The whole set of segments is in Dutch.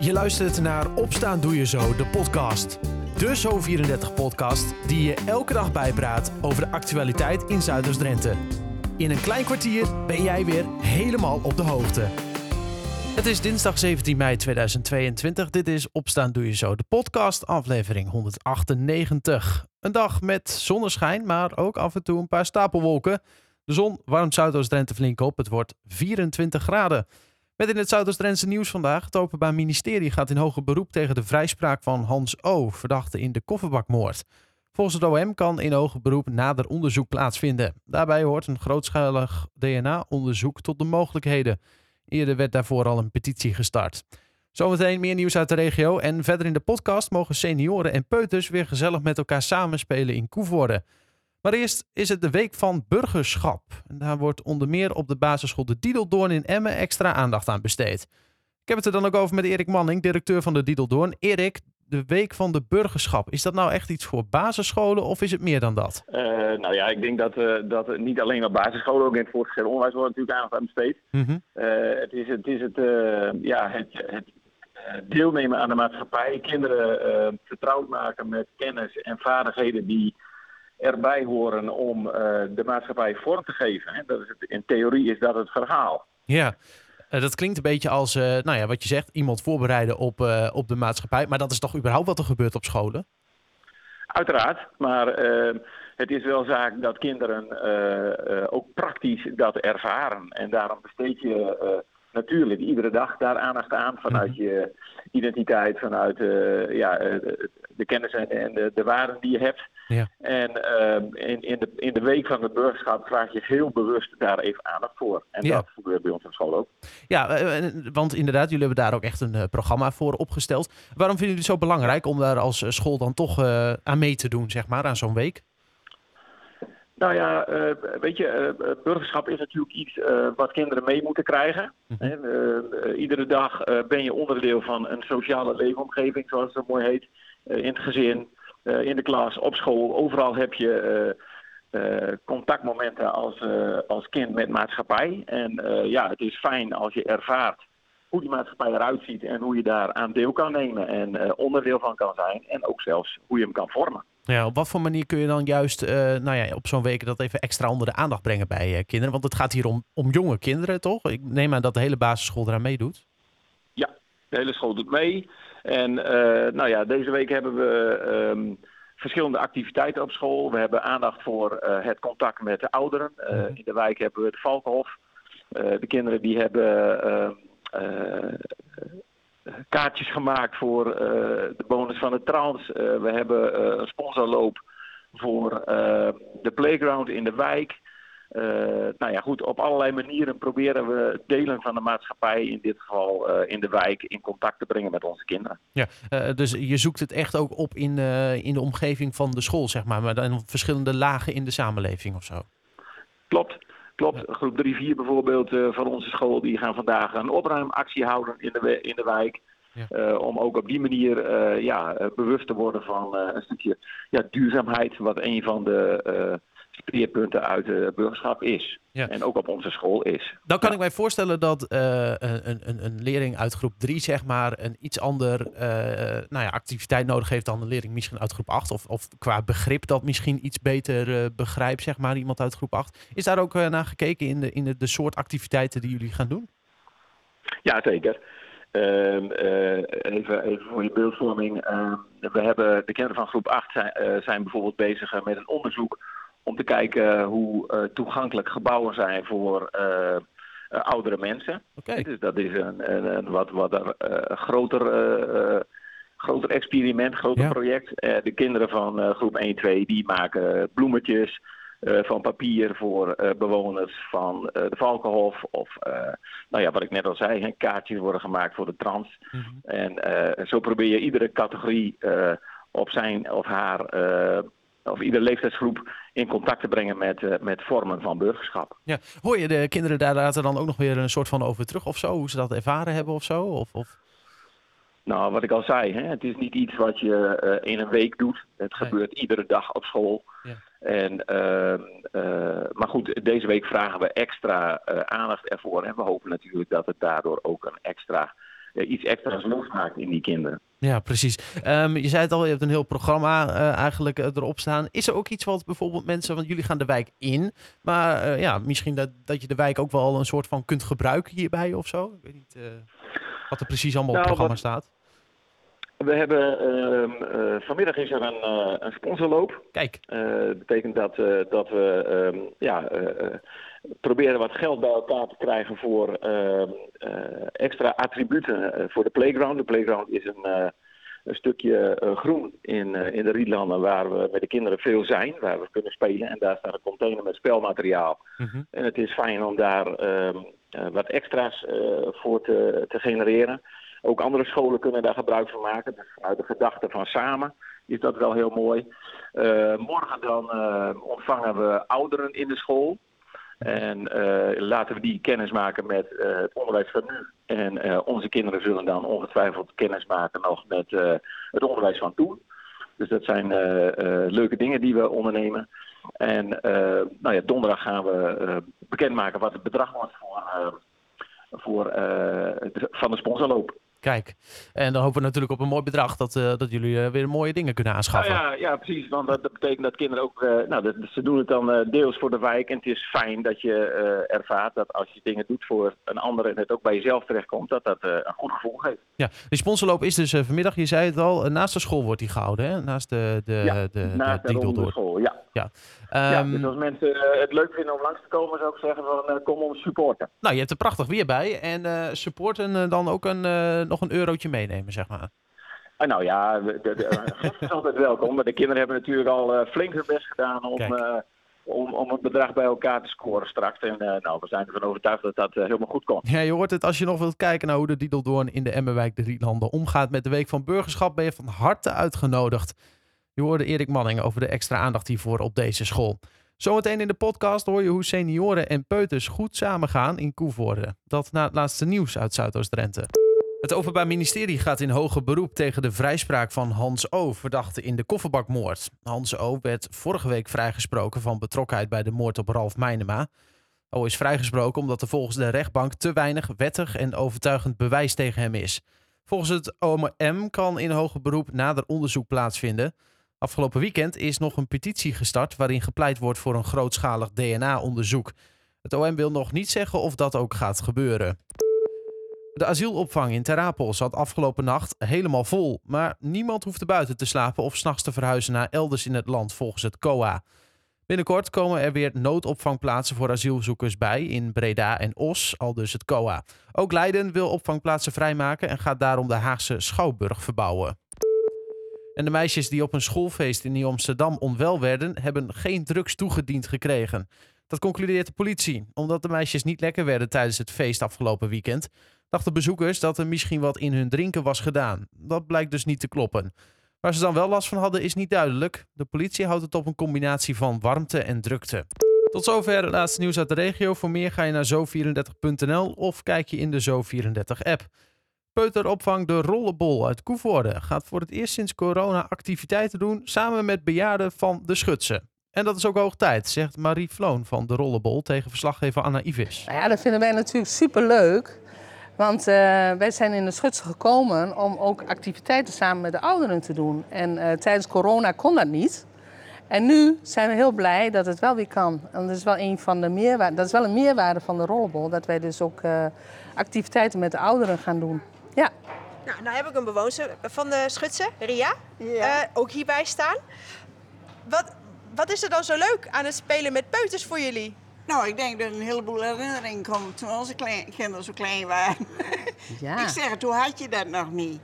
Je luistert naar Opstaan Doe Je Zo, de podcast. De Zo34-podcast die je elke dag bijpraat over de actualiteit in Zuiders-Drenthe. In een klein kwartier ben jij weer helemaal op de hoogte. Het is dinsdag 17 mei 2022. Dit is Opstaan Doe Je Zo, de podcast, aflevering 198. Een dag met zonneschijn, maar ook af en toe een paar stapelwolken. De zon warmt Zuidoost-Drenthe flink op. Het wordt 24 graden. Met in het Zuidoost-Drentse nieuws vandaag. Het Openbaar Ministerie gaat in hoger beroep tegen de vrijspraak van Hans O., verdachte in de kofferbakmoord. Volgens het OM kan in hoger beroep nader onderzoek plaatsvinden. Daarbij hoort een grootschalig DNA-onderzoek tot de mogelijkheden. Eerder werd daarvoor al een petitie gestart. Zometeen meer nieuws uit de regio. En verder in de podcast mogen senioren en peuters weer gezellig met elkaar samenspelen in Koevoorde. Maar eerst is het de week van burgerschap. En daar wordt onder meer op de basisschool De Diedeldoorn in Emmen extra aandacht aan besteed. Ik heb het er dan ook over met Erik Manning, directeur van de Diedeldoorn. Erik, de week van de burgerschap. Is dat nou echt iets voor basisscholen of is het meer dan dat? Uh, nou ja, ik denk dat, uh, dat niet alleen op basisscholen, ook in het voortgezet onderwijs wordt natuurlijk aandacht aan besteed. Mm -hmm. uh, het is het, is het, ja, het, het deelnemen aan de maatschappij, kinderen vertrouwd maken met kennis en vaardigheden die erbij horen om uh, de maatschappij vorm te geven. Hè. Dat is het, in theorie is dat het verhaal. Ja, uh, dat klinkt een beetje als, uh, nou ja, wat je zegt, iemand voorbereiden op, op de maatschappij. Maar dat is toch überhaupt wat er gebeurt op scholen? Uiteraard, maar het is wel zaak dat kinderen ook praktisch dat ervaren. En daarom besteed je natuurlijk iedere dag daar aandacht aan vanuit je identiteit, vanuit ja, de kennis en de, de waarden die je hebt. Ja. En uh, in, in, de, in de week van het burgerschap vraag je heel bewust daar even aandacht voor. En ja. dat gebeurt bij ons op school ook. Ja, uh, want inderdaad, jullie hebben daar ook echt een programma voor opgesteld. Waarom vinden jullie het zo belangrijk om daar als school dan toch aan mee te doen, zeg maar, aan zo'n week? Nou ja, weet je, burgerschap is natuurlijk iets wat kinderen mee moeten krijgen. Mm -hmm. iedere dag ben je onderdeel van een sociale leefomgeving, zoals het zo mooi heet. in het gezin, in de klas, op school. Overal heb je contactmomenten als, als kind met maatschappij. En ja, het is fijn als je ervaart hoe die maatschappij eruit ziet en hoe je daar aan deel kan nemen en onderdeel van kan zijn. En ook zelfs hoe je hem kan vormen. Ja, op wat voor manier kun je dan juist nou ja, op zo'n week dat even extra onder de aandacht brengen bij kinderen? Want het gaat hier om, om jonge kinderen, toch? Ik neem aan dat de hele basisschool eraan meedoet. Ja, de hele school doet mee. En uh, nou ja, deze week hebben we um, verschillende activiteiten op school. We hebben aandacht voor het contact met de ouderen. Uh, in de wijk hebben we het Valkenhof. de kinderen die hebben ehm, kaartjes gemaakt voor de bonus van de trans. we hebben een sponsorloop voor de playground in de wijk. Nou ja, goed, op allerlei manieren proberen we delen van de maatschappij, in dit geval in de wijk, in contact te brengen met onze kinderen. Ja, dus je zoekt het echt ook op in, in de omgeving van de school, zeg maar, maar dan verschillende lagen in de samenleving of zo? Klopt. Klopt, groep 3, 4 bijvoorbeeld van onze school, die gaan vandaag een opruimactie houden in de, in de wijk. Ja. Uh, om ook op die manier uh, ja, bewust te worden van een stukje ja, duurzaamheid, wat een van de speerpunten uit de burgerschap is. Ja. En ook op onze school is. Dan kan ja. ik mij voorstellen dat uh, een, een, een, leerling uit groep 3 zeg maar een iets ander uh, nou ja, activiteit nodig heeft dan een leerling misschien uit groep 8. Of, of qua begrip dat misschien iets beter uh, begrijpt, zeg maar, iemand uit groep 8. Is daar ook naar gekeken in, de, in de, de soort activiteiten die jullie gaan doen? Ja, zeker. Uh, even, even voor je beeldvorming. Ehm, we hebben de kinderen van groep 8 zijn, zijn bijvoorbeeld bezig met een onderzoek om te kijken hoe uh, toegankelijk gebouwen zijn voor uh, uh, oudere mensen. Okay. Dus dat is een, een, een wat, wat groter, groter experiment, groter ja. project. de kinderen van groep 1 2 die maken bloemetjes. van papier voor bewoners van de Valkenhof. Of nou ja, wat ik net al zei, hè, kaartjes worden gemaakt voor de trans. Mm -hmm. En zo probeer je iedere categorie op zijn of haar of iedere leeftijdsgroep in contact te brengen met, uh, met vormen van burgerschap. Ja. Hoor je de kinderen daar later dan ook nog weer een soort van over terug of zo? Hoe ze dat ervaren hebben of zo? Of, of... Nou, wat ik al zei, hè, het is niet iets wat je uh, in een week doet. Het nee. gebeurt iedere dag op school. Ja. En, uh, uh, maar goed, deze week vragen we extra aandacht ervoor. En we hopen natuurlijk dat het daardoor ook een extra iets extra's losmaakt in die kinderen. Ja, precies. Ehm, je zei het al, je hebt een heel programma eigenlijk erop staan. Is er ook iets wat bijvoorbeeld mensen, want jullie gaan de wijk in, maar ja, misschien dat, dat je de wijk ook wel een soort van kunt gebruiken hierbij of zo? Ik weet niet wat er precies allemaal op het nou, programma staat. We hebben ehm, eh, vanmiddag is er een, uh, een sponsorloop. Kijk. Dat uh, betekent dat, dat we ehm, ja, proberen wat geld bij elkaar te krijgen voor ehm, extra attributen voor de playground. De playground is een, een stukje groen in, in de Rietlanden waar we met de kinderen veel zijn, waar we kunnen spelen. En daar staat een container met spelmateriaal. Mhm. En het is fijn om daar wat extra's voor te, te genereren. Ook andere scholen kunnen daar gebruik van maken. Dus vanuit de gedachte van samen is dat wel heel mooi. Uh, morgen dan uh, ontvangen we ouderen in de school. En uh, laten we die kennis maken met het onderwijs van nu. En onze kinderen zullen dan ongetwijfeld kennis maken nog met het onderwijs van toen. Dus dat zijn leuke dingen die we ondernemen. En nou ja, donderdag gaan we bekendmaken wat het bedrag wordt voor, voor, van de sponsorloop. Kijk, en dan hopen we natuurlijk op een mooi bedrag dat, uh, dat jullie uh, weer mooie dingen kunnen aanschaffen. ja, ja, precies. Want dat, betekent dat kinderen ook, uh, nou, dat, ze doen het dan deels voor de wijk. En het is fijn dat je ervaart dat als je dingen doet voor een ander en het ook bij jezelf terechtkomt, dat dat een goed gevoel geeft. Ja, de sponsorloop is dus vanmiddag, je zei het al, naast de school wordt die gehouden, hè? Naast de, de, ja, de, naast de, de, de school, ja. Ja. Ja, dus als mensen het leuk vinden om langs te komen, zou ik zeggen van kom ons supporten. Nou, je hebt er prachtig weer bij. En supporten dan ook een, nog een euro meenemen, zeg maar? Ah, nou ja, de, de, de is altijd welkom. Maar de kinderen hebben natuurlijk al flink hun best gedaan om, om, om het bedrag bij elkaar te scoren straks. En uh, nou, we zijn ervan overtuigd dat dat helemaal goed komt. Ja, je hoort het. Als je nog wilt kijken naar hoe de Diedeldoorn in de Emmerwijk de Rietlanden omgaat met de Week van Burgerschap, ben je van harte uitgenodigd. Je hoorde Erik Manning over de extra aandacht hiervoor op deze school. Zometeen in de podcast hoor je hoe senioren en peuters goed samengaan in Koevoorde. Dat na het laatste nieuws uit Zuidoost-Drenthe. Het Openbaar Ministerie gaat in hoger beroep tegen de vrijspraak van Hans O., verdachte in de kofferbakmoord. Hans O. werd vorige week vrijgesproken van betrokkenheid bij de moord op Ralf Meinema. O. is vrijgesproken omdat er volgens de rechtbank te weinig wettig en overtuigend bewijs tegen hem is. Volgens het OM kan in hoger beroep nader onderzoek plaatsvinden. Afgelopen weekend is nog een petitie gestart waarin gepleit wordt voor een grootschalig DNA-onderzoek. Het OM wil nog niet zeggen of dat ook gaat gebeuren. De asielopvang in Terapel zat afgelopen nacht helemaal vol. Maar niemand hoefde buiten te slapen of s'nachts te verhuizen naar elders in het land volgens het COA. Binnenkort komen er weer noodopvangplaatsen voor asielzoekers bij in Breda en Os, al dus het COA. Ook Leiden wil opvangplaatsen vrijmaken en gaat daarom de Haagse Schouwburg verbouwen. En de meisjes die op een schoolfeest in Nieuw-Amsterdam onwel werden, hebben geen drugs toegediend gekregen. Dat concludeert de politie, omdat de meisjes niet lekker werden tijdens het feest afgelopen weekend dachten bezoekers dat er misschien wat in hun drinken was gedaan. Dat blijkt dus niet te kloppen. Waar ze dan wel last van hadden is niet duidelijk. De politie houdt het op een combinatie van warmte en drukte. Tot zover het laatste nieuws uit de regio. Voor meer ga je naar zo34.nl of kijk je in de Zo34-app. Peuteropvang De Rollenbol uit Koevoorde gaat voor het eerst sinds corona activiteiten doen samen met bejaarden van De Schutsen. En dat is ook hoog tijd, zegt Marie Floon van De Rollenbol tegen verslaggever Anna Ivis. Nou ja, dat vinden wij natuurlijk superleuk. Want uh, wij zijn in de Schutse gekomen om ook activiteiten samen met de ouderen te doen. En uh, tijdens corona kon dat niet. En nu zijn we heel blij dat het wel weer kan. En dat is wel een van de meerwaarden. Dat is wel een meerwaarde van de rollenbol. Dat wij dus ook uh, activiteiten met de ouderen gaan doen. Ja. Nou, nou heb ik een bewoner van de Schutse, Ria, ja. ook hierbij staan. Wat, wat is er dan zo leuk aan het spelen met peuters voor jullie? Nou, ik denk dat er een heleboel herinneringen komt toen onze klein, kinderen zo klein waren. Ja. ik zeg, toen had je dat nog niet.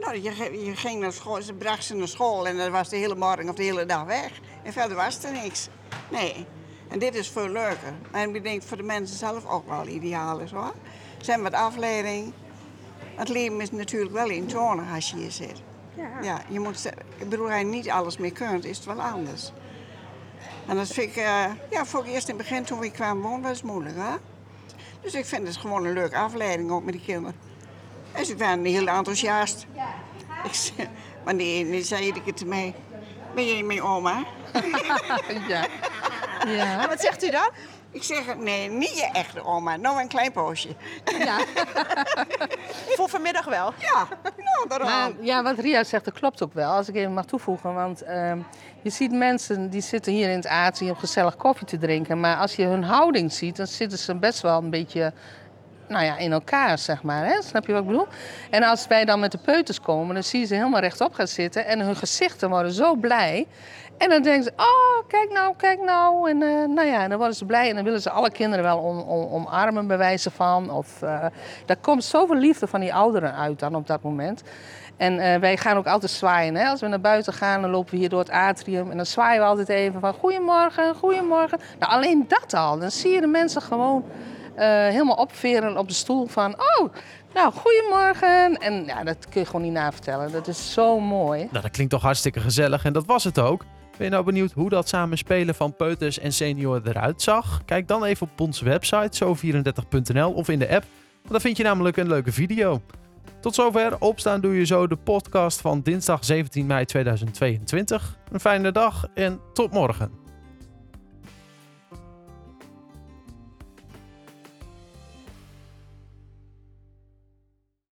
Nou, je, je ging naar school, ze bracht ze naar school en dan was de hele morgen of de hele dag weg. En verder was er niks. Nee. En dit is veel leuker. En ik denk voor de mensen zelf ook wel ideaal is hoor. Ze hebben wat afleiding. Het leven is natuurlijk wel eentonig als je hier zit. Ja. ja je moet, ik bedoel, als je niet alles meer kunt, is het wel anders. En dat vind ik, uh, ja, voor eerst in het begin toen we kwamen wonen, was het moeilijk. Hè? Dus ik vind het gewoon een leuke afleiding ook met die kinderen. En ze waren heel enthousiast. Ik zei, maar nee, zei ik te mij. Ben jij mijn oma? ja. ja. wat zegt u dan? Ik zeg, nee, niet je echte oma. Nou, een klein poosje. Ja. Voor vanmiddag wel? Ja, nou, daarom. Maar, ja, wat Ria zegt, dat klopt ook wel. Als ik even mag toevoegen. Want uh, je ziet mensen die zitten hier in het Azië om gezellig koffie te drinken. Maar als je hun houding ziet, dan zitten ze best wel een beetje nou ja, in elkaar, zeg maar. Hè? Snap je wat ik bedoel? En als wij dan met de peuters komen, dan zie je ze helemaal rechtop gaan zitten. En hun gezichten worden zo blij. En dan denken ze, oh, kijk nou, kijk nou. En uh, nou ja, dan worden ze blij en dan willen ze alle kinderen wel om, om, omarmen, bij wijze van. Of, uh, daar komt zoveel liefde van die ouderen uit dan op dat moment. En uh, wij gaan ook altijd zwaaien. Hè? Als we naar buiten gaan, dan lopen we hier door het atrium. En dan zwaaien we altijd even van goedemorgen, goedemorgen. Nou, alleen dat al. Dan zie je de mensen gewoon helemaal opveren op de stoel van... Oh, nou, goedemorgen. En ja, dat kun je gewoon niet navertellen. Dat is zo mooi. Nou, dat klinkt toch hartstikke gezellig. En dat was het ook. Ben je nou benieuwd hoe dat samenspelen van peuters en senioren eruit zag? Kijk dan even op onze website zo34.nl of in de app. Want daar vind je namelijk een leuke video. Tot zover. Opstaan doe je zo de podcast van dinsdag 17 mei 2022. Een fijne dag en tot morgen.